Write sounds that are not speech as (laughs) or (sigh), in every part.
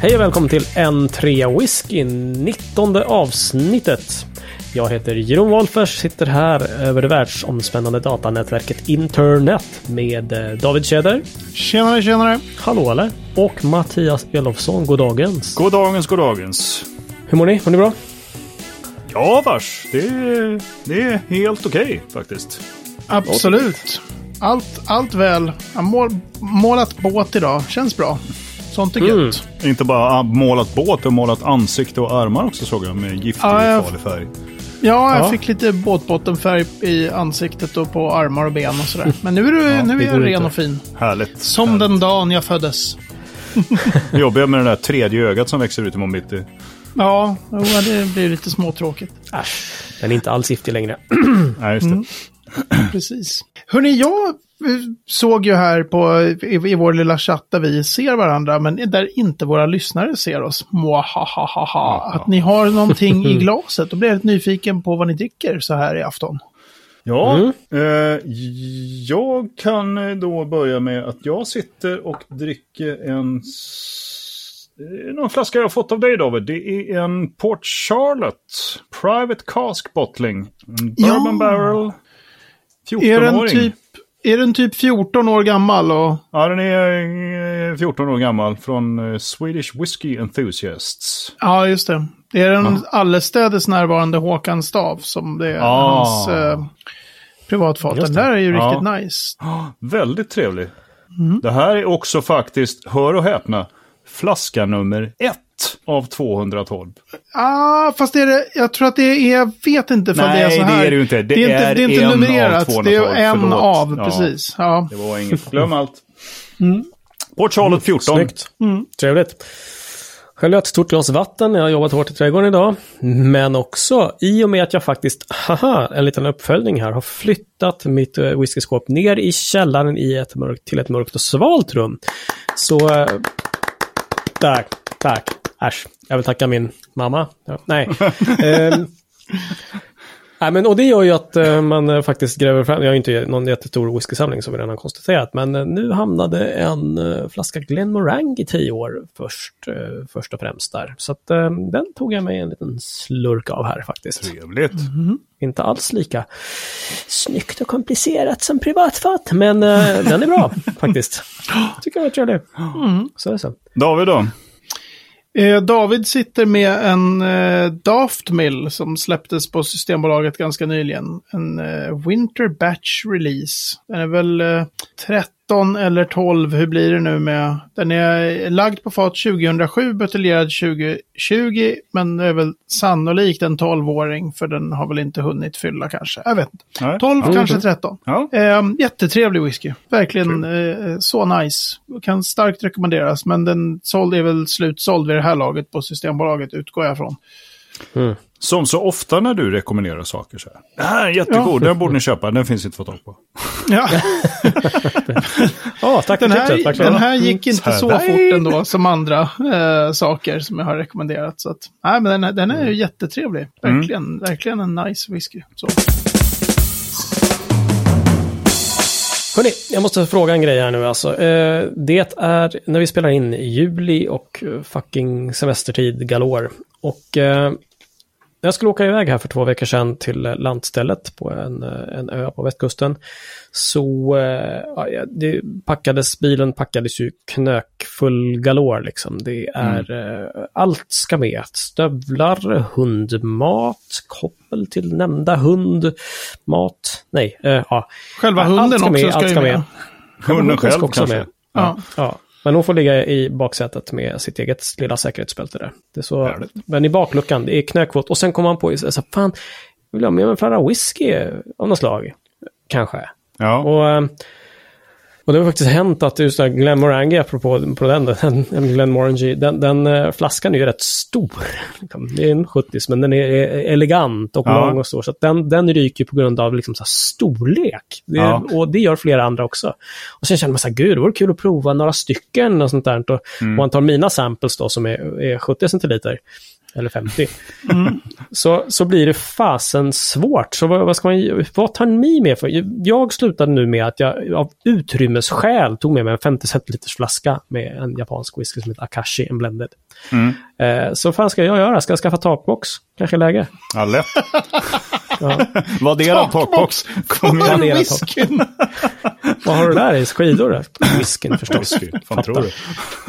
Hej och välkommen till N3 Whisky, 19 avsnittet. Jag heter Jeroen Wolfers, sitter här över det världsomspännande datanätverket Internet med eh, David Tjäder. Tjenare, tjenare! Hallå eller? Och Mattias Elofsson, goddagens. Goddagens, goddagens. Hur mår ni? Mår ni bra? Ja, vars. Det är, det är helt okej faktiskt. Absolut. Allt, allt väl. Jag mål, målat båt idag. Känns bra. Sånt är Mm. gött. Inte bara målat båt, och målat ansikte och armar också såg jag med giftig Ja, jag- farlig färg. Ja, jag Ja. fick lite båtbottenfärg i ansiktet och på armar och ben och sådär. Men nu är, du, Ja, nu är det jag ren inte. och fin. Härligt. Som Härligt. den dagen jag föddes. (laughs) Jobbiga med det där tredje ögat som växer ut imorgon bitti. Ja, det blir lite småtråkigt. Äsch, den är inte alls giftig längre. (clears throat) Nej, just det. Mm. Precis. Hörni, jag såg ju här på, i, i vår lilla chatt där vi ser varandra, men där inte våra lyssnare ser oss. Mwahahaha. Att ni har någonting i glaset. Då blir jag lite nyfiken på vad ni dricker så här i afton. Ja, Mm. eh, jag kan eh, då börja med att jag sitter och dricker en... eh, Någon flaska jag har fått av dig David. Det är en Port Charlotte Private Cask Bottling. En Ja. Bourbon Barrel. Är den, 14-åring. typ, är den typ 14 år gammal? Och, Ja, den är eh, 14 år gammal från eh, Swedish Whiskey Enthusiasts. ja, just det. Det är den allestädes närvarande Håkan Stav som det är Ah. hans eh, privatfat. Den där är ju Ja. riktigt nice. Väldigt trevlig. Mm. Det här är också faktiskt, hör och häpna, flaska nummer ett av 212. Ah, fast det är det, jag tror att det är, jag vet inte för det är Nej, så det här. är det ju inte. Det det är är inte, det är inte en av numrerat. Det är 212, en förlåt. av, Ja. precis. Ja. Det var inget, glöm allt. Mm. Port Charlotte 14. Snyggt. Trevligt. Själv har jag ett stort glas vatten. Jag har jobbat hårt i trädgården idag. Men också i och med att jag faktiskt, haha, en liten uppföljning här, har flyttat mitt eh, whiskyskåp ner i källaren i ett mörkt, till ett mörkt och svalt rum. Så, eh, tack, tack, äsch. Jag vill tacka min mamma. Ja, nej. (laughs) Ehm, Nej, men, och det gör ju att eh, man eh, faktiskt gräver fram, jag har ju inte någon jättestor whiskysamling som vi redan konstaterat, men eh, nu hamnade en eh, flaska Glenmorangie i tio år först, eh, först och främst där. Så att eh, den tog jag mig en liten slurk av här faktiskt. Trevligt. Inte alls lika snyggt och komplicerat som privatfat, men eh, den är bra (laughs) faktiskt. Tycker jag var trevlig. Så är det så. David då? Eh, David sitter med en eh, Daft Mill som släpptes på Systembolaget ganska nyligen. En eh, Winter Batch Release. Den är väl eh, 13 eller 12, hur blir det nu med? Den är lagd på fat 2007, buteljerad 2020, men det är väl sannolikt en 12-åring, för den har väl inte hunnit fylla kanske. Jag vet inte. Nej. 12, Ja. kanske 13. Ja. Eh, jättetrevlig whisky. Verkligen eh, så nice. Kan starkt rekommenderas. Men den såld är väl slutsåld vid det här laget på Systembolaget, utgår jag från. Som så ofta när du rekommenderar saker så här. Det här är jättegod, den borde ni köpa, den finns inte att få tag på. Ja, (laughs) Ja, tack den, för tipset. här, verkligen. den här gick inte så Survey. fort ändå som andra eh, saker som jag har rekommenderat. Så att, nej, men den, den är ju jättetrevlig. Verkligen, verkligen en nice whisky. Så. Hörrni, jag måste fråga en grej här nu alltså. Eh, det är när vi spelar in i juli och fucking semestertid galore. Och eh, jag skulle åka iväg här för två veckor sedan till eh, landstället på en, eh, en ö på västkusten. Så eh, ja, det packades, bilen packades ju knökfull galore liksom. Det är, eh, allt ska med. Stövlar, hundmat, koppel till nämnda hund, mat, nej, eh, ja. Själva Allt hunden ska också med, ska allt ska med. med. Hunden ska själv också kanske. med. Ja. Ja, men hon får ligga i baksätet med sitt eget lilla säkerhetsbälte där. Det är så, Härligt. men i bakluckan, det är knökvåt. Och sen kommer man på, så fan, vill jag ha med mig en flaska whisky av något slag? Kanske. Ja. Och, eh, och det har faktiskt hänt att just där Glenmorangie, apropå på den, den, den Glenmorangie, den, den eh, flaskan är ju rätt stor. Liksom. Det är en 70 men den är elegant och Ja. lång och stor. Så att den, den ryker på grund av liksom så storlek. Det, Ja. Och det gör flera andra också. Och sen känner man så här, gud, det vore kul att prova några stycken och sånt där. Och, Mm. och man tar mina samples då som är, är 70 centiliter. Eller 50. (laughs) Så, så blir det fasen svårt. Så vad, vad, ska man, vad tar ni med för? Jag slutade nu med att jag av utrymmesskäl tog med mig en 50 centiliters flaska med en japansk whisky som heter Akashi, en blended. Mm. Eh, så vad fan ska jag göra? Ska jag skaffa takbox? Kanske läge. Ja, lätt. (laughs) Ja. (laughs) Vadderad takbox. Vadderad whiskyn? (laughs) vad har du där i skidor? Whiskyn förstås. Whisky. Fan tror du?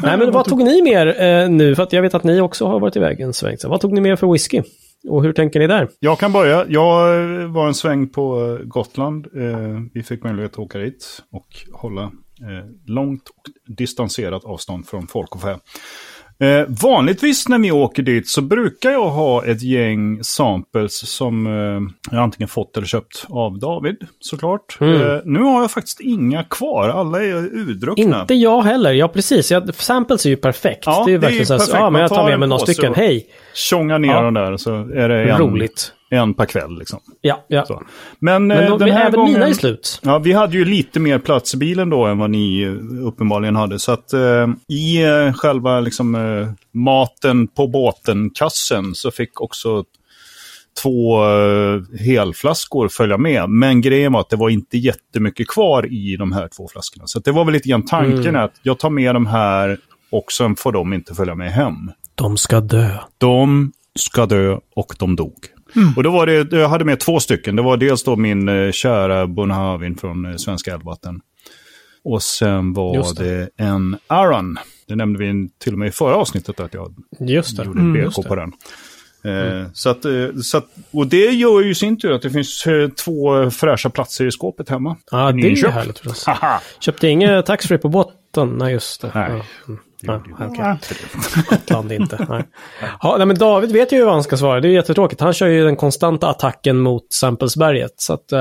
Nej, men vad tog ni med er eh, nu? För att jag vet att ni också har varit iväg en sväng. Så vad tog ni med er för whisky? Och hur tänker ni där? Jag kan börja. Jag var en sväng på Gotland. Eh, Vi fick möjlighet att åka dit och hålla eh, långt och distanserat avstånd från folk och fä. Eh, vanligtvis när vi åker dit så brukar jag ha ett gäng samples som eh, jag antingen fått eller köpt av David såklart. Mm. Eh, nu har jag faktiskt inga kvar, alla är urdruckna. Inte jag heller. Ja, precis. Jag, samples är ju perfekt. Ja, det är ju verkligen så här, ja, men jag tar med mig några stycken. Hej! Tjonga ner Ja. dem där så är det en, Roligt. En per kväll. Liksom. Ja, ja. Så. Men, Men eh, då, den här även gången... mina är slut. Ja, vi hade ju lite mer plats i bilen då än vad ni eh, uppenbarligen hade. Så att eh, i eh, själva liksom, eh, maten på båten-kassen så fick också två eh, helflaskor följa med. Men grejen var att det var inte jättemycket kvar i de här två flaskorna. Så det var väl lite grann tanken Mm. att jag tar med de här och sen får de inte följa med hem. De ska dö. De ska dö och de dog. Och då var det, jag hade med två stycken. Det var dels då min eh, kära Bunhavin från eh, Svenska Älvvatten. Och sen var Just det. en Aran. Det nämnde vi till och med i förra avsnittet att jag det. gjorde Mm, BK det. på den. Eh, så att, eh, så att, och det gör ju i sin tur att det finns eh, två fräscha platser i skåpet hemma. Ja, det är ju härligt! Köpte inget taxfree på båten? Nej, just det. Nej. Ja. Mm. Ja, jag okej. Gotland inte. Nej. Ja, nej, men David vet ju hur han ska svara. Det är jättetråkigt. Han kör ju den konstanta attacken mot Samplesberget. Så att... eh,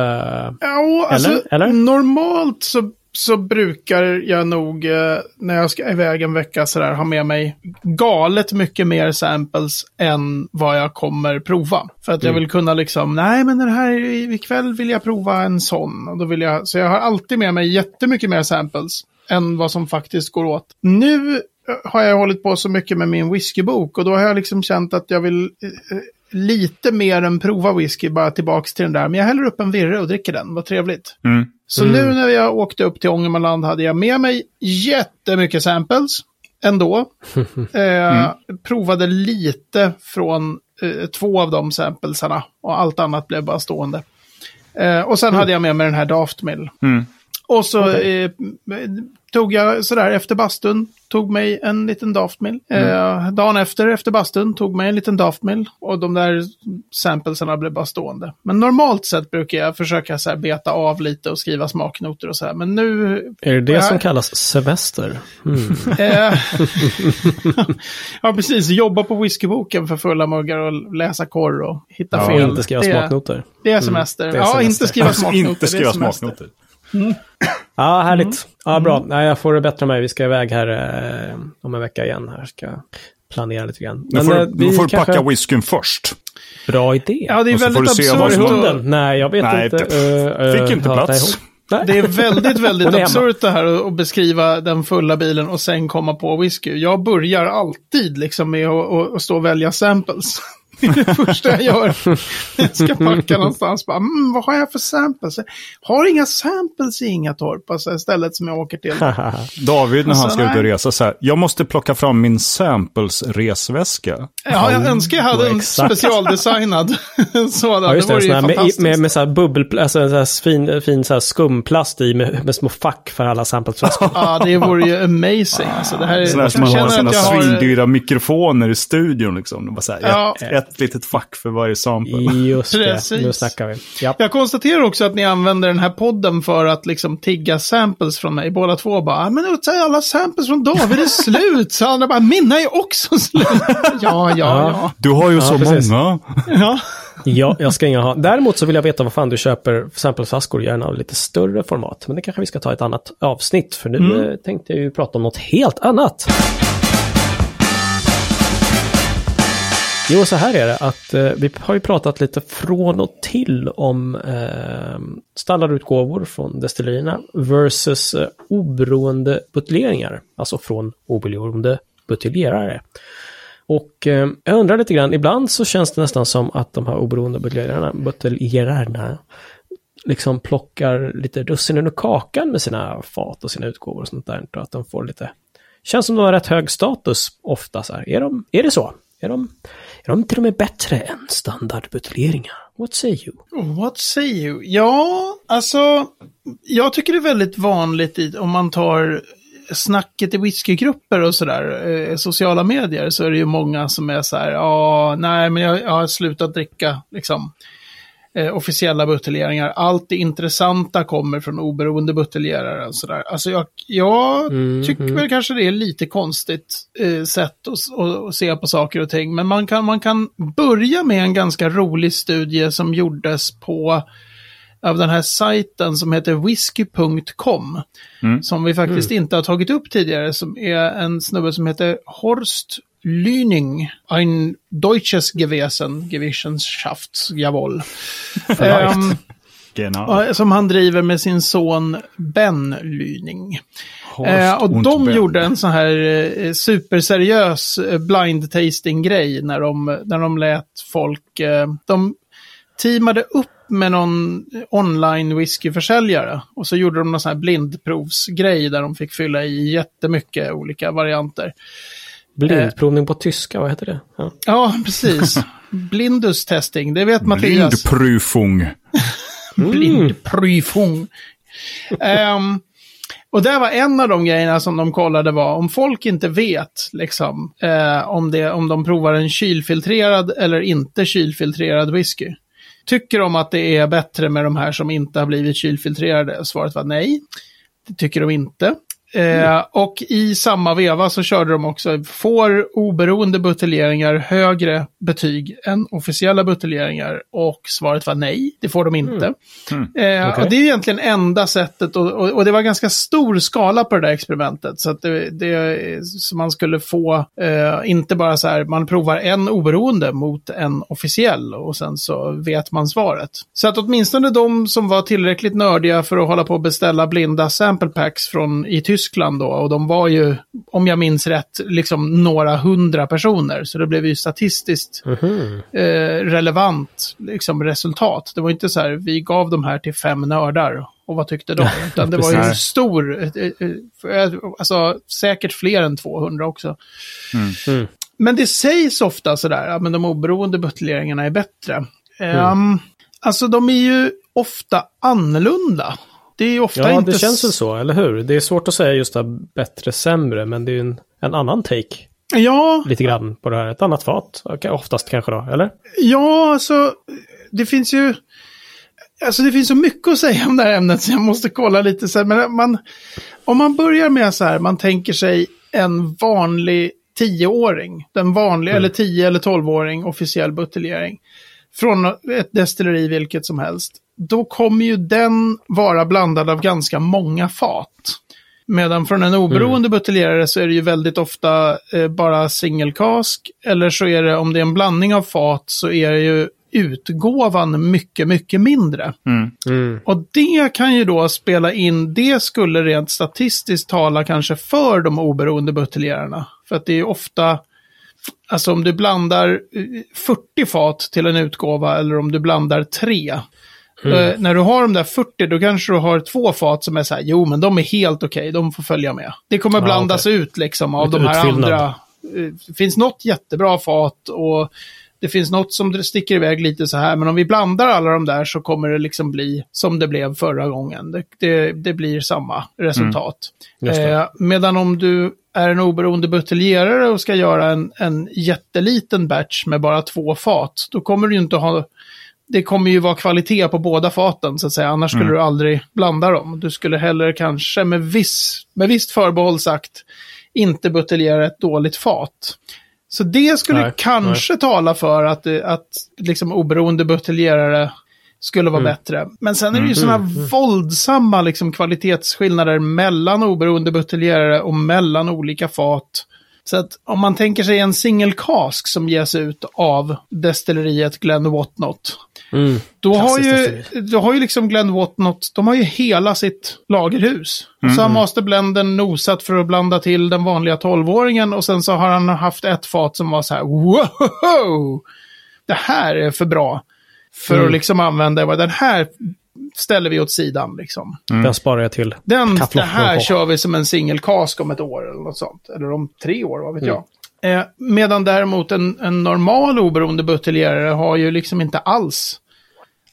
Ja, alltså Eller? Eller? normalt så, så brukar jag nog eh, när jag ska iväg en vecka sådär ha med mig galet mycket mer samples än vad jag kommer prova. För att jag Mm. vill kunna liksom, nej men den här ikväll vill jag prova en sån. Och då vill jag, så jag har alltid med mig jättemycket mer samples än vad som faktiskt går åt. Nu eh, har jag hållit på så mycket med min whiskybok och då har jag liksom känt att jag vill eh, eh, lite mer än prova whisky, bara tillbaks till den där. Men jag häller upp en virre och dricker den, vad trevligt. Mm. Så nu när jag åkte upp till Ångermanland hade jag med mig jättemycket samples ändå. (laughs) Eh, Provade lite från eh, två av de samplesarna och allt annat blev bara stående. Eh, och sen hade jag med mig den här Daft Mill. Mm. Och så eh, tog jag sådär efter bastun, tog mig en liten Daftmill. Eh, dagen efter, efter bastun, tog mig en liten Daftmill. Och de där samplesarna blev bara stående. Men normalt sett brukar jag försöka så här, beta av lite och skriva smaknoter och så här. Men nu... är det det Ja. som kallas semester? Mm. Eh, (laughs) ja, precis. Jobba på whiskyboken för fulla muggar och läsa korr och hitta Ja, Och fel. inte skriva det, smaknoter. Det är semester. det är ja, semester. inte skriva Alltså, smaknoter. inte skriva semester. Smaknoter. Ja, härligt. Mm. Ja, bra. Nej, jag får det bättre med mig. Vi ska iväg här eh, om en vecka igen. Här ska planera lite grann. Men får, eh, du- då får du packa whiskyn först. Bra idé. Ja, det är får väldigt absurt. hunden? Nej, jag vet Nej, inte. det- Uh, fick inte plats. Nej. Det är väldigt, (laughs) väldigt absurt det här att beskriva den fulla bilen och sen komma på whisky. Jag börjar alltid liksom med att stå och välja samples. Det är det första jag gör. Jag ska packa någonstans. Bara, mm, vad har jag för samples? Har inga samples i Ingatorp, alltså stället som jag åker till. (laughs) David när han Alltså, ska ut och resa så här. Jag måste plocka fram min samples resväska. Ja, jag önskar jag hade en exakt. specialdesignad (laughs) sådan. Ja, just det det. här med, med, med så här bubbel, alltså så här fin, fin så här skumplast i med, med små fack för alla sampletflaskor. (laughs) Ja, det vore ju amazing. Alltså, det här är, Sådär som man har känner sina att jag har... svindyra mikrofoner i studion. Liksom. Var så här, Ja. ett, ett litet fack för varje sample. Just det, Precis. nu snackar vi. Ja. Jag konstaterar också att ni använder den här podden för att liksom tigga samples från mig. Båda två bara, "Ah, men nu säger alla samples från David är slut. Så andra bara, mina är också slut. (laughs) ja, ja, ja. Du har ju så precis. många. ja. ja, jag ska inga ha. Däremot så vill jag veta vad fan du köper för sampleflaskor, gärna av lite större format. Men det kanske vi ska ta ett annat avsnitt, för nu eh, tänkte jag ju prata om något helt annat. Jo, så här är det att eh, vi har ju pratat lite från och till om eh, standardutgåvor från destillerierna versus eh, oberoende buteljeringar, alltså från oberoende buteljerare. Och eh, jag undrar lite grann, ibland så känns det nästan som att de här oberoende buteljerarna, buteljerarna liksom plockar lite russinen ur kakan med sina fat och sina utgåvor och sånt där. Och att de får lite... Känns som de har rätt hög status ofta så här. Är, de, är det så? Är de, är de till och med bättre än standardbuteljeringar? What say you? Oh, what say you? Ja, alltså, jag tycker det är väldigt vanligt i, om man tar snacket i whiskygrupper och sådär, eh, sociala medier, så är det ju många som är så här, ja, nej, men jag, jag har slutat dricka, liksom eh, officiella buteljeringar. Allt det intressanta kommer från oberoende buteljerare. Sådär. Alltså jag, jag Mm, tycker mm. väl kanske det är lite konstigt eh, sätt att, att, att se på saker och ting. Men man kan, man kan börja med en ganska rolig studie som gjordes på av den här sajten som heter whisky.com. Mm. Som vi faktiskt inte har tagit upp tidigare. Som är en snubbe som heter Horst Lüning. Ein deutsches Gewesen, Gewissenschaft, jawohl. Ehm, (laughs) Genau. ja, som han driver med sin son Ben. Horst Eh, och de Ben. gjorde en sån här eh, superseriös eh, blind tasting-grej när de, när de lät folk... Eh, de teamade upp med någon online whiskyförsäljare. Och så gjorde de någon sån här blindprovsgrej där de fick fylla i jättemycket olika varianter. Blindprovning på tyska, vad heter det? Ja. Ja, precis. (laughs) Blindus testing, det vet Mattias. Blindprüfung. (laughs) Blindprüfung. Ehm, och det var en av de grejerna som de kollade var om folk inte vet liksom, eh, om, det, om de provar en kylfiltrerad eller inte kylfiltrerad whisky. Tycker de att det är bättre med de här som inte har blivit kylfiltrerade? Svaret var nej. Det tycker de inte. Eh, och i samma veva så körde de också, får oberoende buteljeringar högre betyg än officiella buteljeringar? Och svaret var nej, det får de inte. Eh, Okej. Och det är egentligen enda sättet, och, och, och det var ganska stor skala på det där experimentet. Så att det, det så man skulle få, eh, inte bara så här, man provar en oberoende mot en officiell och sen så vet man svaret. Så att åtminstone de som var tillräckligt nördiga för att hålla på och beställa blinda sample packs från i Tyskland då, och de var ju, om jag minns rätt, liksom några hundra personer. Så det blev ju statistiskt Mhm. eh, relevant liksom, resultat. Det var inte så här, vi gav de här till fem nördar och vad tyckte de? (laughs) Utan det var ju en stor, eh, eh, eh, alltså säkert fler än 200 också. Mm. Men det sägs ofta sådär, ja men de oberoende buteljeringarna är bättre. Ehm, alltså de är ju ofta annorlunda. Det är ofta Ja, inte... det känns väl så, eller hur? Det är svårt att säga just det här bättre, sämre, men det är ju en, en annan take Ja, lite grann på det här. Ett annat fat, oftast kanske då, eller? Ja, alltså det finns ju... Alltså det finns så mycket att säga om det här ämnet så jag måste kolla lite så här. Men man, om man börjar med så här, man tänker sig en vanlig tioåring. Den vanliga, eller 10 eller 12-åring officiell buteljering. Från ett destilleri vilket som helst då kommer ju den vara blandad av ganska många fat. Medan från en oberoende mm. buteljerare så är det ju väldigt ofta eh, bara cask. Eller så är det, om det är en blandning av fat, så är det ju utgåvan mycket, mycket mindre. Mm. Mm. Och det kan ju då spela in, det skulle rent statistiskt tala kanske för de oberoende buteljerarna. För att det är ju ofta, alltså om du blandar eh, 40 fat till en utgåva eller om du blandar 3, Mm. Eh, när du har de där 40, då kanske du har två fat som är så här, jo men de är helt okej, okay, de får följa med. Det kommer blandas ah, okay. ut liksom av Lite de här utfyllnad. andra. Det finns något jättebra fat och det finns något som sticker iväg lite så här, men om vi blandar alla de där så kommer det liksom bli som det blev förra gången. Det, det, det blir samma resultat. Mm. Eh, medan om du är en oberoende buteljerare och ska göra en, en jätteliten batch med bara två fat, då kommer du inte ha det kommer ju vara kvalitet på båda faten, så att säga. Annars skulle du aldrig blanda dem. Du skulle heller kanske med, viss, med visst förbehåll sagt inte buteljera ett dåligt fat. Så det skulle Nej, kanske tala för att, att liksom oberoende buteljerare skulle vara bättre. Men sen är det ju sådana våldsamma liksom, kvalitetsskillnader mellan oberoende buteljerare och mellan olika fat. Så att om man tänker sig en single cask som ges ut av destilleriet Glen Whatnot. Mm. Då har, ju, då har ju liksom Glenn Watnott, de har ju hela sitt lagerhus. Och så har masterblenden nosat för att blanda till den vanliga 12-åringen och sen så har han haft ett fat som var så här, wow! Det här är för bra för Mm. att liksom använda, den här ställer vi åt sidan liksom. Den sparar jag till. Den, det här kör vi som en singelkask om ett år eller något sånt. Eller om tre år, vad vet jag. Eh, medan däremot en, en normal oberoende buteljerare har ju liksom inte alls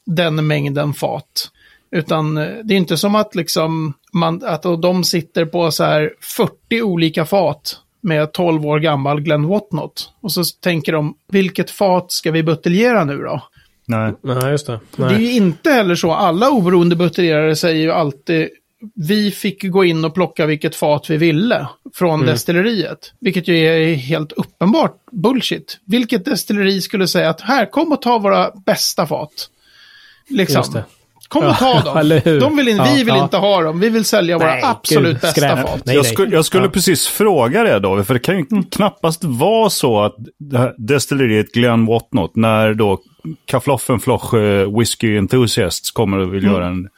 den mängden fat. Utan eh, det är inte som att liksom man, att de sitter på så här 40 olika fat med 12 år gammal Glenn Watnott. Och så tänker de, vilket fat ska vi buteljera nu då? Nej. Nej, just det. Det är Nej. ju inte heller så. Alla oberoende buteljerare säger ju alltid vi fick gå in och plocka vilket fat vi ville från destilleriet. Vilket ju är helt uppenbart bullshit. Vilket destilleri skulle säga att här, kom och ta våra bästa fat. Liksom. Just det. Kom och ta (laughs) dem. eller hur? De vill in, Ja, vi vill ja. inte ha dem. Vi vill sälja våra Nej, absolut gud, bästa fat. Nej, jag, skulle, jag skulle Ja. precis fråga det då, för det kan ju knappast vara så att destilleriet Glenn Watnott, när då Kaffloffenfloch eh, Whiskey Enthusiasts kommer och vill Mm. göra en,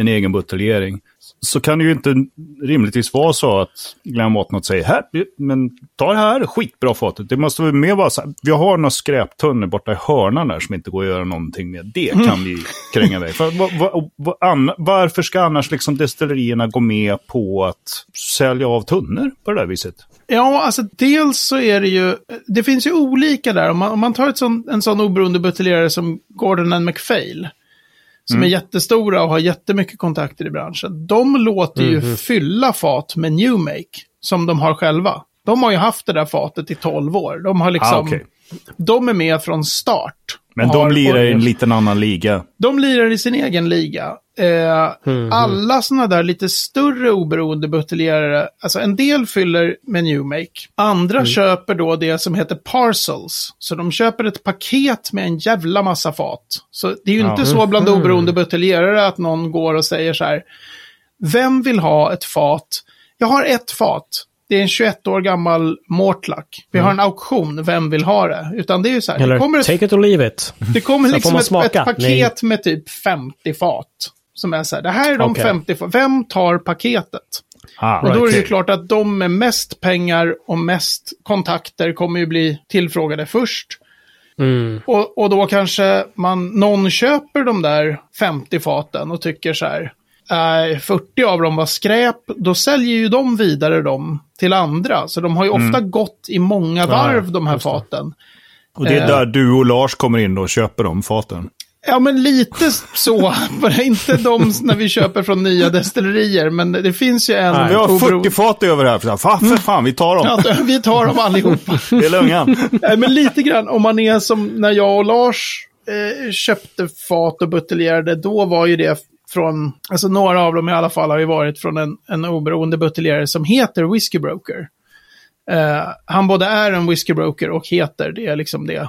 en egen buteljering, så kan det ju inte rimligtvis vara så att Glenn Watnott säger här, men ta det här skitbra fatet. Det måste väl mer vara så här, vi har några skräptunnor borta i hörnan där som inte går att göra någonting med. Det Mm. kan vi kränga iväg. För, vad- vad anna- varför ska annars liksom destillerierna gå med på att sälja av tunnor på det där viset? Ja, alltså dels så är det ju, det finns ju olika där. Om man, om man tar ett sån, en sån oberoende buteljerare som Gordon and MacPhail, som är jättestora och har jättemycket kontakter i branschen. De låter ju fylla fat med New Make, som de har själva. De har ju haft det där fatet i 12 år. De har liksom, Ah, okej. De är med från start. Men de lirar i en liten annan liga. de lirar i sin egen liga. Eh, Alla sådana där lite större oberoende buteljerare, alltså en del fyller med New Make. Andra köper då det som heter parcels. Så de köper ett paket med en jävla massa fat. Så det är ju Ja. inte så bland oberoende buteljerare att någon går och säger så här. Vem vill ha ett fat? Jag har ett fat. Det är en 21 år gammal Mortlack. Vi har en auktion, vem vill ha det? Utan det är ju så här, det Eller kommer ett take it or leave it. det kommer liksom ett, ett paket med typ 50 50 fat. Som är så här, det här är de Okej. 50 fat. Vem tar paketet? Ah, Och då är det ju klart att de med mest pengar och mest kontakter kommer ju bli tillfrågade först. Mm. Och, och då kanske man, någon köper de där 50 faten och tycker så här, äh, 40 av dem var skräp, då säljer ju de vidare dem till andra. Så de har ju ofta gått i många varv, de här faten. Och det är Eh. där du och Lars kommer in och köper de faten. Ja, men lite så. (laughs) Bara inte de när vi köper från nya destillerier, men det finns ju en... Vi har obero- 40 fat över här. Fan, för fan, vi tar dem. Ja, vi tar dem allihopa. (laughs) Det är lungan. Nej, men lite grann, om man är som när jag och Lars eh, köpte fat och buteljerade, då var ju det från, alltså några av dem i alla fall har ju varit från en, en oberoende buteljerare som heter Whiskey Broker. Eh, han både är en Whiskey Broker och heter, det är liksom det.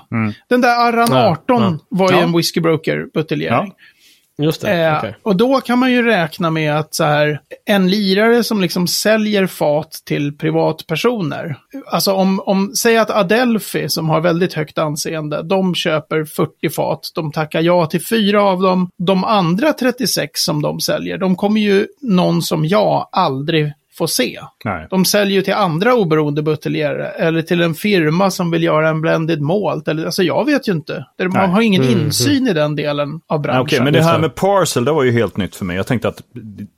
Den där Arran Ja, 18 ja. var ju Ja. en Whiskey Broker buteljering. Just det. Eh, okej. Och då kan man ju räkna med att så här, en lirare som liksom säljer fat till privatpersoner. Alltså om, om säg att Adelphi som har väldigt högt anseende, de köper 40 fat, de tackar ja till fyra av dem. De andra 36 som de säljer, de kommer ju någon som jag aldrig få se. Nej. De säljer ju till andra oberoende buteljerare eller till en firma som vill göra en blended malt. Eller, alltså jag vet ju inte. Man Nej. har ingen Mm, insyn i den delen av branschen. Okej, men det här med parcel, det var ju helt nytt för mig. Jag tänkte att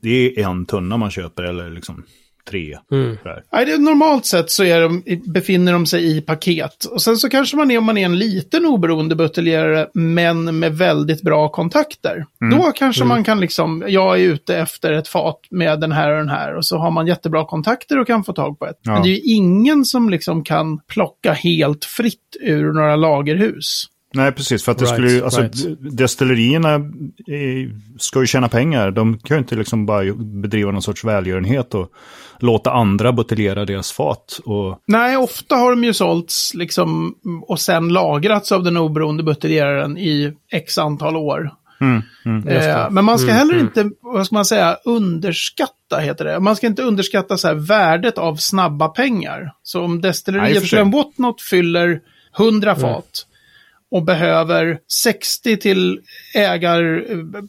det är en tunna man köper, eller liksom tre. Mm. Nej, det, normalt sett så är de, befinner de sig i paket. Och sen så kanske man är, om man är en liten oberoende buteljerare, men med väldigt bra kontakter. Då kanske man kan liksom, jag är ute efter ett fat med den här och den här. Och så har man jättebra kontakter och kan få tag på ett. Ja. Men det är ju ingen som liksom kan plocka helt fritt ur några lagerhus. Nej, precis. För att det Right, skulle ju, alltså, right. destillerierna eh, ska ju tjäna pengar. De kan ju inte liksom bara bedriva någon sorts välgörenhet och låta andra buteljera deras fat. Och, Nej, ofta har de ju sålts liksom, och sen lagrats av den oberoende buteljeraren i x antal år. mm, mm. Eh, men man ska Mm, heller mm. inte, vad ska man säga, underskatta heter det. Man ska inte underskatta så här, värdet av snabba pengar. Så om destilleriet för sig. Glen Watnot fyller 100 fat och behöver 60 till ägar,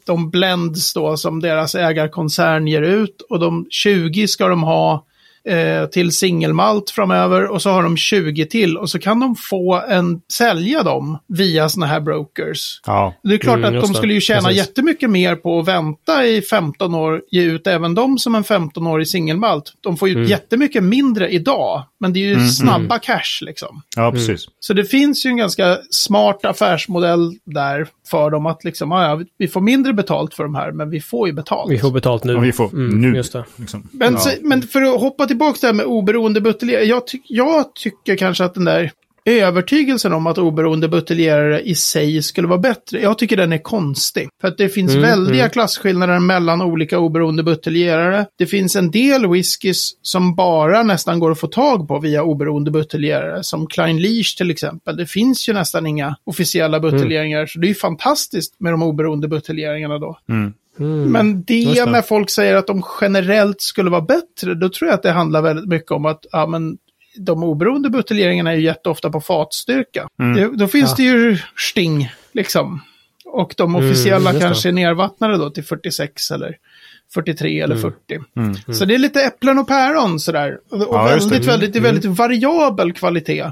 de blends då som deras ägarkoncern ger ut och de 20 ska de ha eh, till singelmalt framöver och så har de 20 till och så kan de få en, sälja dem via sådana här brokers. Ja. Det är klart Mm, att de skulle ju tjäna Precis. jättemycket mer på att vänta i 15 år, ge ut även dem som en 15-årig singelmalt. De får ju Mm. jättemycket mindre idag, men det är ju snabba cash liksom. ja, precis. Så det finns ju en ganska smart affärsmodell där för dem att liksom, "Ah, ja, vi får mindre betalt för de här, men vi får ju betalt. Vi får betalt nu. Och vi får Mm, nu. Just det. Liksom. Men, ja. så, men för att hoppa tillbaka till det här med oberoende buteljerare. Jag, tyck, jag tycker kanske att den där övertygelsen om att oberoende buteljerare i sig skulle vara bättre. Jag tycker den är konstig. För att det finns Mm, väldiga mm. klasskillnader mellan olika oberoende buteljerare. Det finns en del whiskys som bara nästan går att få tag på via oberoende buteljerare. Som Klein Leach till exempel. Det finns ju nästan inga officiella buteljeringar. Så det är ju fantastiskt med de oberoende buteljeringarna då. Mm. Men det, när folk säger att de generellt skulle vara bättre, då tror jag att det handlar väldigt mycket om att ja, men de oberoende buteljeringarna är ju jätteofta på fatstyrka. Det, då finns Ja. det ju sting, liksom. Och de Mm, officiella det. kanske är nervattnade då till 46 eller 43 eller Mm. 40. Så det är lite äpplen och päron sådär. Och, Ja, just det. väldigt, väldigt, det är väldigt variabel kvalitet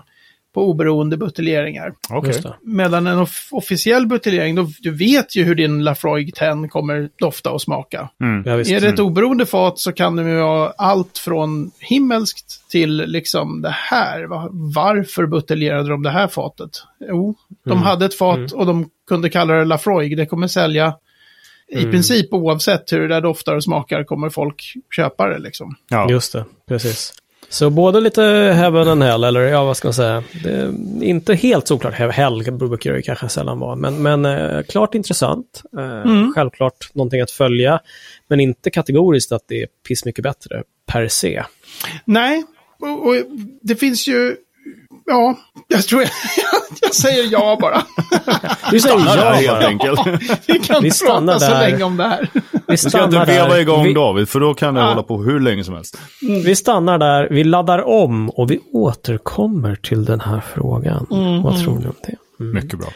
på oberoende buteljeringar. Det. Medan en off- officiell buteljering, då, du vet ju hur din Lafroig 10 kommer dofta och smaka. Mm. Ja. Är det ett oberoende fat så kan det ju vara allt från himmelskt till liksom det här. Va- Varför buteljerade de det här fatet? Jo, de Mm. hade ett fat och de kunde kalla det Lafroig. Det kommer sälja i Mm. princip oavsett hur det där doftar och smakar kommer folk köpa det liksom. Ja. Just det, precis. Så både lite heaven and hell, eller ja, vad ska man säga. Inte helt såklart hell brukar det kanske sällan vara, men, men eh, klart intressant. Eh, Självklart någonting att följa, men inte kategoriskt att det är pissmycket bättre per se. Nej, och, och det finns ju... Ja, jag tror jag, (laughs) jag säger ja bara. Vi säger Stanna där ja helt enkelt. (laughs) Vi kan Vi stannar prata så där. länge om det här. Vi ska stannar inte veva igång Vi, David, för då kan det Ah. hålla på hur länge som helst. vi stannar där, vi laddar om och vi återkommer till den här frågan. Vad tror ni om det? Mm. Mycket bra.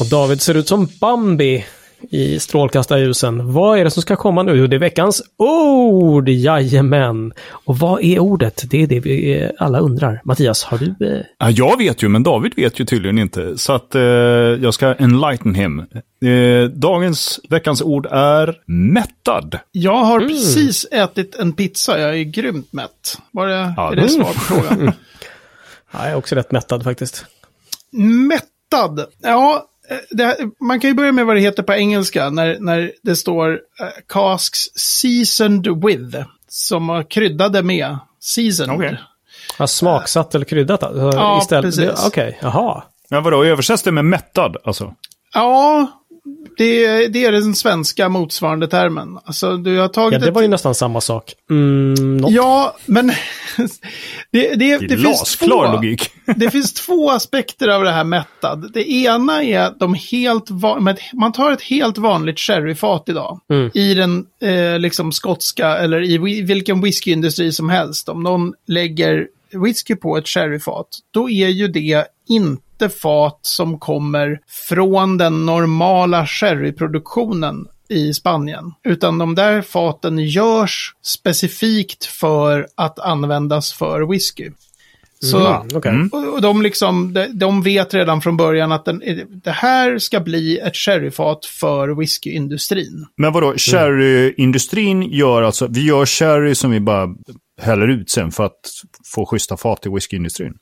Och David ser ut som Bambi i strålkastarljusen. Vad är det som ska komma nu? Jo, det är veckans ord! Jajamän! Och vad är ordet? Det är det vi eh, alla undrar. Mattias, har du... Eh... Ja, jag vet ju, men David vet ju tydligen inte. Så att eh, jag ska enlighten him. Eh, dagens, veckans ord är mättad. Jag har precis ätit en pizza, jag är grymt mätt. Var det, Ja, är det mm. svar på frågan? (laughs) Ja, jag är också rätt mättad faktiskt. Mättad. Ja, det, man kan ju börja med vad det heter på engelska när, när det står eh, casks seasoned with. Som var kryddade med. Seasoned. Okej. Ja, smaksatt eller kryddat alltså, Ja, istället. precis. Okej, jaha. Ja, vadå, översätts det med mättad alltså? Ja, det, det är den svenska motsvarande termen. Alltså, du har tagit Ja, det ett- var ju nästan samma sak. Mm. Ja, men (laughs) det, det, det, Det finns två, logik. (laughs) det finns två aspekter av det här mättad. Det ena är att de helt va- med, man tar ett helt vanligt sherryfat idag. Mm. I den eh, liksom skotska eller i vilken whiskyindustri som helst. Om någon lägger whisky på ett sherryfat, då är ju det inte fat som kommer från den normala sherryproduktionen i Spanien. Utan de där faten görs specifikt för att användas för whisky. Så, Mm, okej. Mm. och de, liksom, de, de vet redan från början att den, det här ska bli ett sherryfat för whiskyindustrin. Men vadå, sherryindustrin gör alltså, vi gör sherry som vi bara häller ut sen för att få schyssta fat till whiskyindustrin.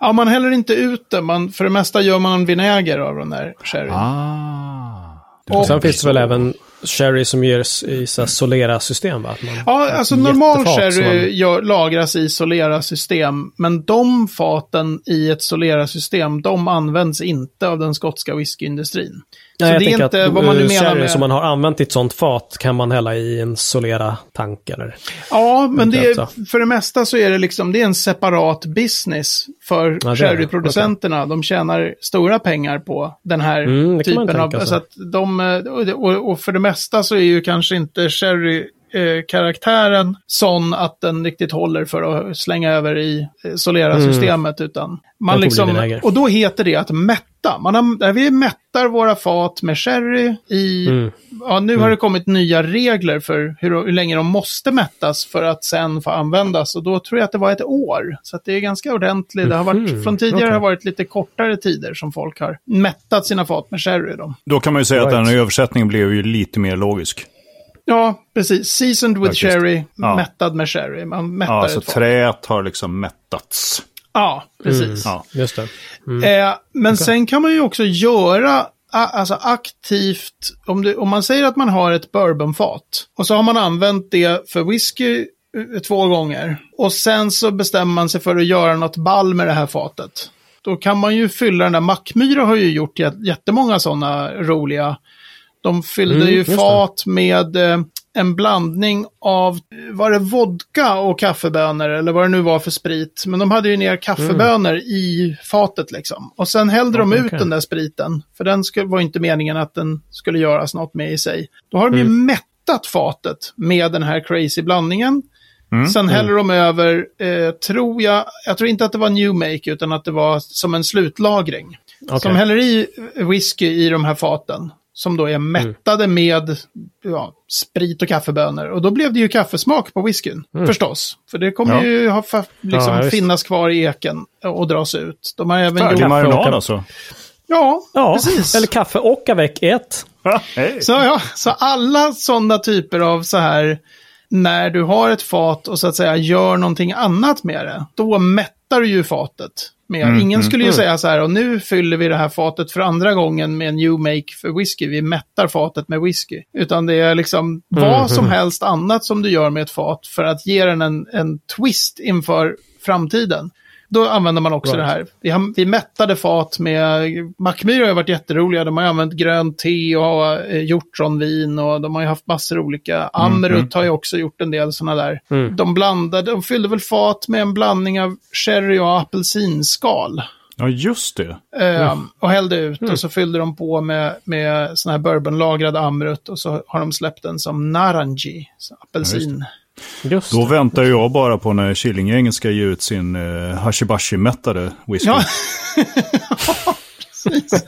Ja, man häller inte ut det. Man, för det mesta gör man en vinäger av den där sherryn. Ah. Och- Sen finns det väl även sherry som görs i så Solera-system, va? Ja, alltså normal sherry man- gör, lagras i Solera-system. Men de faten i ett Solera-system, de används inte av den skotska whiskyindustrin. Nej, så jag det är tänker inte att vad man nu menar med... som man har använt i ett sånt fat kan man hälla i en Solera-tank eller? Ja, men det är, för det mesta så är det liksom, det är en separat business för är det. sherryproducenterna. De tjänar stora pengar på den här Mm, typen av... Så att de, och, och för det mesta så är ju kanske inte sherry eh, karaktären sån att den riktigt håller för att slänga över i eh, Solera-systemet. Utan man liksom, och då heter det att mätta. Man har, vi mättar våra fat med sherry i... Mm. Ja, nu har det kommit nya regler för hur, hur länge de måste mättas för att sen få användas. Och då tror jag att det var ett år. Så att det är ganska ordentligt. Det har varit, Mhm, från tidigare okej. har det varit lite kortare tider som folk har mättat sina fat med sherry. Då. Då kan man ju säga att Right. den här översättningen blev ju lite mer logisk. Ja, precis. Seasoned with Faktiskt. sherry, Ja. mättad med sherry. Man mättar Ja, så ett träet har liksom mättats. Ja, precis. Ja. Just det. Eh, men sen kan man ju också göra alltså aktivt, om, det, om man säger att man har ett bourbonfat och så har man använt det för whisky eh, två gånger och sen så bestämmer man sig för att göra något ball med det här fatet. Då kan man ju fylla den där, Mackmyra har ju gjort jät- jättemånga sådana roliga. De fyllde Mm, ju fat med eh, en blandning av, var det vodka och kaffebönor eller vad det nu var för sprit. Men de hade ju ner kaffebönor i fatet liksom. Och sen hällde de Okej, ut den där spriten. För den skulle, var inte meningen att den skulle göras något med i sig. Då har de ju mättat fatet med den här crazy blandningen. Sen häller de över, eh, tror jag, jag tror inte att det var new make utan att det var som en slutlagring. Okej. Som häller i whisky i de här faten. Som då är mättade med ja, sprit och kaffebönor. Och då blev det ju kaffesmak på whiskyn. Förstås. För det kommer Ja. ju ha, fa- liksom, Ja, finnas kvar i eken och dras ut. De har även Färdig gjort... Marinad alltså. Ja, Ja, precis. eller kaffe och avec ett. Ja, (laughs) hej. Så, ja, så alla sådana typer av så här, när du har ett fat och så att säga gör någonting annat med det, då mättar ju fatet. Mer. Ingen skulle ju säga så här, och nu fyller vi det här fatet för andra gången med en new make för whisky. Vi mättar fatet med whisky. Utan det är liksom vad som helst annat som du gör med ett fat för att ge den en, en twist inför framtiden. Då använder man också Right. det här. Vi, vi mättade fat med, Mackmyra har varit jätteroliga. De har använt grönt te och eh, hjortronvin och de har ju haft massor olika. Amrut har ju också gjort en del sådana där. De blandade, de fyllde väl fat med en blandning av sherry och apelsinskal. Ja, just det. Eh, Och hällde ut och så fyllde de på med, med sån här bourbonlagrad Amrut och så har de släppt den som naranji, apelsin. Just Då det. väntar jag bara på när Killinggänget ska ge ut sin uh, Hashibashi-mättade whisky. Ja, (laughs)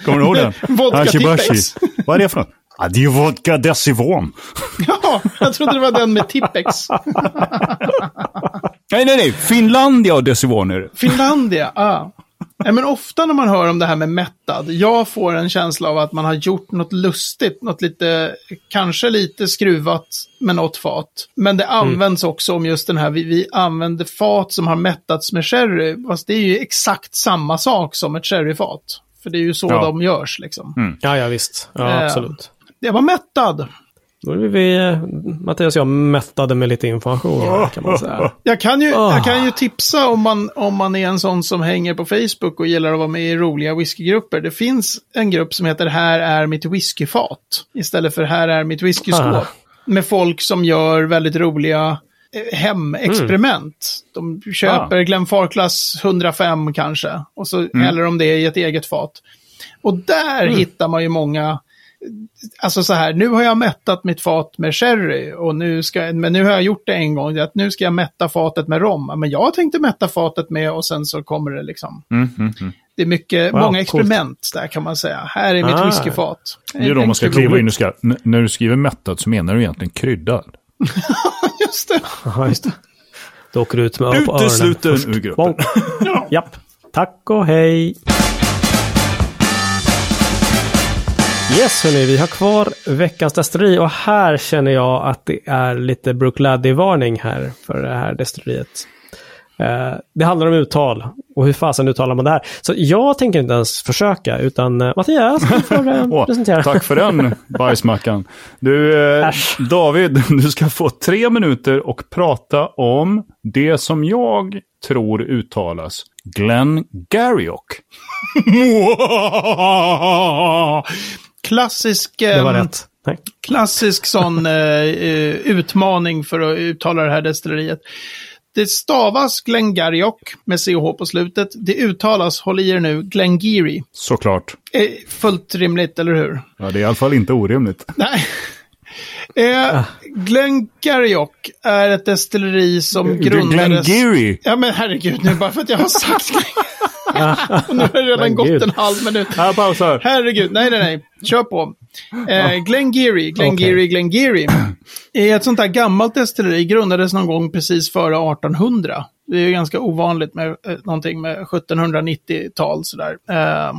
Kommer du ihåg den? Vodka Hashibashi. Vad är det för något? Ja, det är ju vodka Decivon. (laughs) ja, jag trodde det var den med Tippex. Nej, nej, nej. Finlandia och Decivon är det. Finlandia, ah. Nej, men ofta när man hör om det här med mättad, jag får en känsla av att man har gjort något lustigt, något lite, kanske lite skruvat med något fat. Men det används också om just den här, vi, vi använder fat som har mättats med sherry, fast det är ju exakt samma sak som ett sherryfat. För det är ju så Ja. de görs liksom. Ja, ja visst. Ja, Eh, absolut. Det var mättad. Då är vi, eh, Mattias och jag, mättade med lite information kan man säga. Jag kan, ju, Ah. jag kan ju tipsa om man, om man är en sån som hänger på Facebook och gillar att vara med i roliga whiskygrupper. Det finns en grupp som heter Här är mitt whiskyfat. Istället för Här är mitt whiskyskåp. Ah. Med folk som gör väldigt roliga eh, hemexperiment. De köper Glenfarclas 105 kanske. Och så häller de det i ett eget fat. Och där hittar man ju många Alltså så här, nu har jag mättat mitt fat med sherry, och nu ska, men nu har jag gjort det en gång, att nu ska jag mätta fatet med rom. Men jag tänkte mätta fatet med och sen så kommer det liksom. Mm, mm, mm. Det är mycket, Wow, många coolt. experiment där kan man säga. Här är mitt Ah. whiskyfat. Det är då man ska kliva in. Du ska, när du skriver mättad så menar du egentligen kryddad. (laughs) Just det. Ja, just det. Då åker du ut med (laughs) öronen. Utesluten först. ur gruppen. (laughs) Japp. Tack och hej. Yes, hörni, vi har kvar veckans destilleri och här känner jag att det är lite Brookladdy-varning här för det här destilleriet. Eh, det handlar om uttal och hur fasen uttalar man det här. Så jag tänker inte ens försöka, utan eh, Mattias, du (laughs) får eh, presentera. tack för den, bajsmackan. Du, eh. David, (laughs) du ska få tre minuter och prata om det som jag tror uttalas Glenn Gariock. (laughs) Klassisk, Det var ehm, rätt. Nej. klassisk sån (laughs) eh, eh, utmaning för att uttala det här destilleriet. Det stavas Glengarioch med CH på slutet. Det uttalas, håll i er nu, Glengeary. Såklart. Eh, fullt rimligt, eller hur? Ja, det är i alla fall inte orimligt. Nej. (laughs) Eh, Glengarioch är ett destilleri som grundades... Glengarry. Ja men herregud, nu bara för att jag har sagt (laughs) Och nu har det redan gått en halv minut. Jag pausar. Herregud, nej nej nej. Kör på. Eh, Glengarry, Glengarry, Glengarry. Är ett sånt där gammalt destilleri, grundades någon gång precis före 1800. Det är ju ganska ovanligt med eh, någonting med 1790-tal sådär. Eh,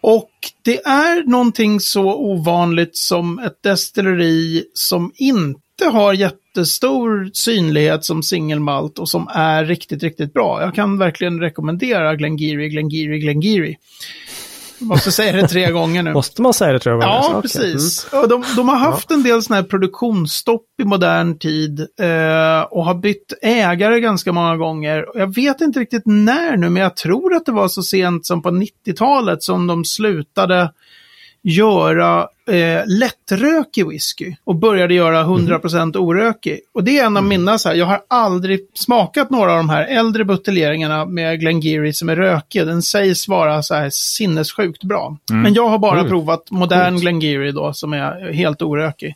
och det är någonting så ovanligt som ett destilleri som inte har jättestor synlighet som singelmalt och som är riktigt, riktigt bra. Jag kan verkligen rekommendera Glengarry, Glengarry, Glengarry. Måste säga det tre gånger nu. Måste man säga det tror jag? Ja, Okej. precis. Och de, de har haft en del sådana här produktionsstopp i modern tid eh, och har bytt ägare ganska många gånger. Jag vet inte riktigt när nu, men jag tror att det var så sent som på 90-talet som de slutade göra eh, lättrökig whisky och började göra 100% orökig. Och det är en av mina så här, jag har aldrig smakat några av de här äldre buteljeringarna med Glengarry som är rökiga. Den sägs vara så här sinnessjukt bra. Men jag har bara Mm. provat modern Glengarry då som är helt orökig.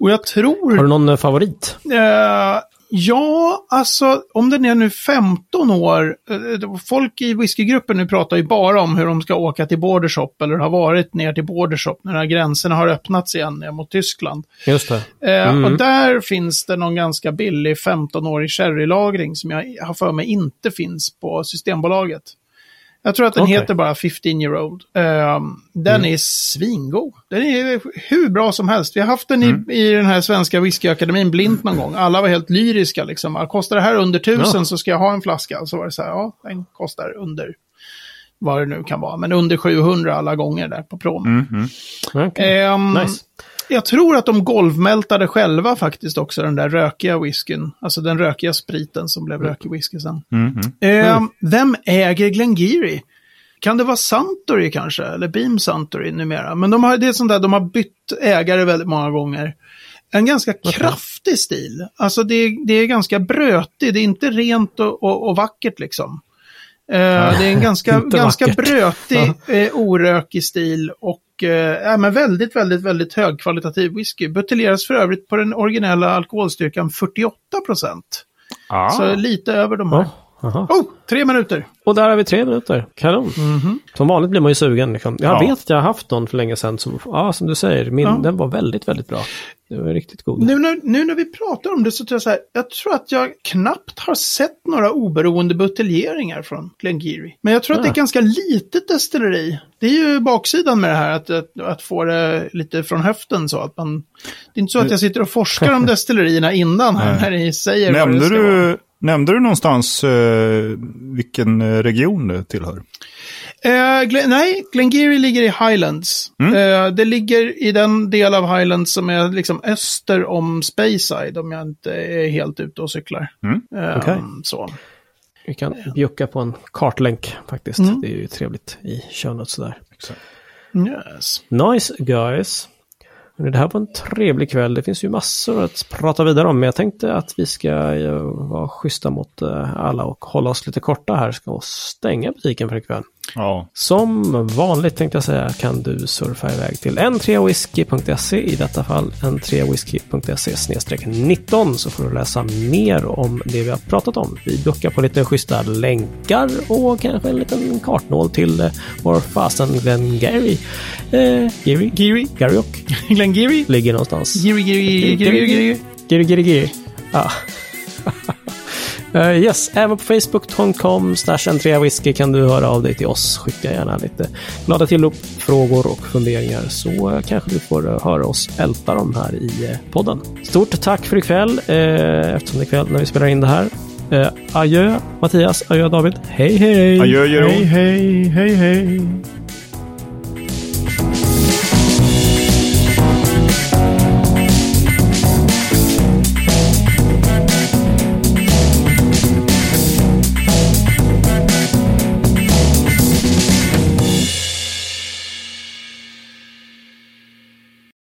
Och jag tror... Har du någon eh, favorit? Eh, ja, alltså om den är nu 15 år. eh, folk i whiskygruppen nu pratar ju bara om hur de ska åka till Bordershop eller har varit ner till Bordershop när gränserna har öppnats igen ner mot Tyskland. Just det. Eh, Mm. Och där finns det någon ganska billig 15-årig sherrylagring som jag har för mig inte finns på Systembolaget. Jag tror att den Okej. heter bara 15 year old. Um, den är svingod. Den är hur bra som helst. Vi har haft den i, i den här svenska whiskyakademin blint någon gång. Alla var helt lyriska liksom. Kostar det här under tusen Ja. så ska jag ha en flaska. Så var det så här, ja, den kostar under vad det nu kan vara. Men under 700 alla gånger där på prom. Mm, Okej. Ehm, Nice. Jag tror att de golvmältade själva faktiskt också den där rökiga whiskyn. Alltså den rökiga spriten som blev rökig whisky sen. mm, Ehm, Vem äger Glengarry? Kan det vara Suntory kanske? Eller Beam Suntory numera? Men de har, det är sånt där, de har bytt ägare väldigt många gånger. En ganska kraftig stil. Alltså det, är- det är ganska brötig, det är inte rent och, och, och vackert liksom. Eh, det är en ganska, (laughs) ganska vackert. brötig, eh, orökig stil och ja, men väldigt, väldigt, väldigt högkvalitativ whisky. Buteljeras för övrigt på den originella alkoholstyrkan 48 procent. Ah. Så lite över de här. Ja, aha. Oh, tre minuter! Och där har vi tre minuter. Kanon. Som vanligt blir man ju sugen. Liksom. Jag Ja. vet att jag har haft någon för länge sedan som, ja, som du säger, min, Ja. den var väldigt, väldigt bra. Det var riktigt god. Nu när, nu när vi pratar om det så tror jag så här, jag tror att jag knappt har sett några oberoende buteljeringar från Glengarry. Men jag tror att det är Ja. ett ganska litet destilleri. Det är ju baksidan med det här, att, att, att få det lite från höften så att man... Det är inte så att jag sitter och forskar om (laughs) destillerierna innan här, när ni säger vad det Nämnde, du, nämnde du någonstans eh, vilken eh, region det tillhör? Eh, Glen, nej, Glengarry ligger i Highlands. Eh, det ligger i den del av Highlands som är liksom öster om Speyside, om jag inte är helt ute och cyklar. Mm. Eh, Okej. Så. Vi kan bjucka på en kartlänk faktiskt. Mm. Det är ju trevligt i show notes där. Yes. Nice guys. Det här var en trevlig kväll. Det finns ju massor att prata vidare om. Men jag tänkte att vi ska eh, vara schyssta mot eh, alla och hålla oss lite korta här. Ska och stänga butiken för ikväll. Ja. Som vanligt tänkte jag säga kan du surfa iväg till n3whisky.se i detta fall n3whisky.se 19 så får du läsa mer om det vi har pratat om. Vi duckar på lite schyssta länkar och kanske en liten kartnål till eh, vår fasen Glenn Gary. Eh, Gary? Gary? Gary och (laughs) Glengarry? ligger någonstans. Giri, giri, giri, giri. Giri, giri, giri. Ah. (laughs) Eh, yes, även på facebook.com whisky kan du höra av dig till oss. Skicka gärna lite glada tillrop, frågor och funderingar så eh, kanske du får eh, höra oss älta dem här i podden. Stort tack för ikväll, eftersom det är kväll när vi spelar in det här. Adjö Mattias, adjö David. Hej hej! Adjö, Jeroen. hej, hej, hej.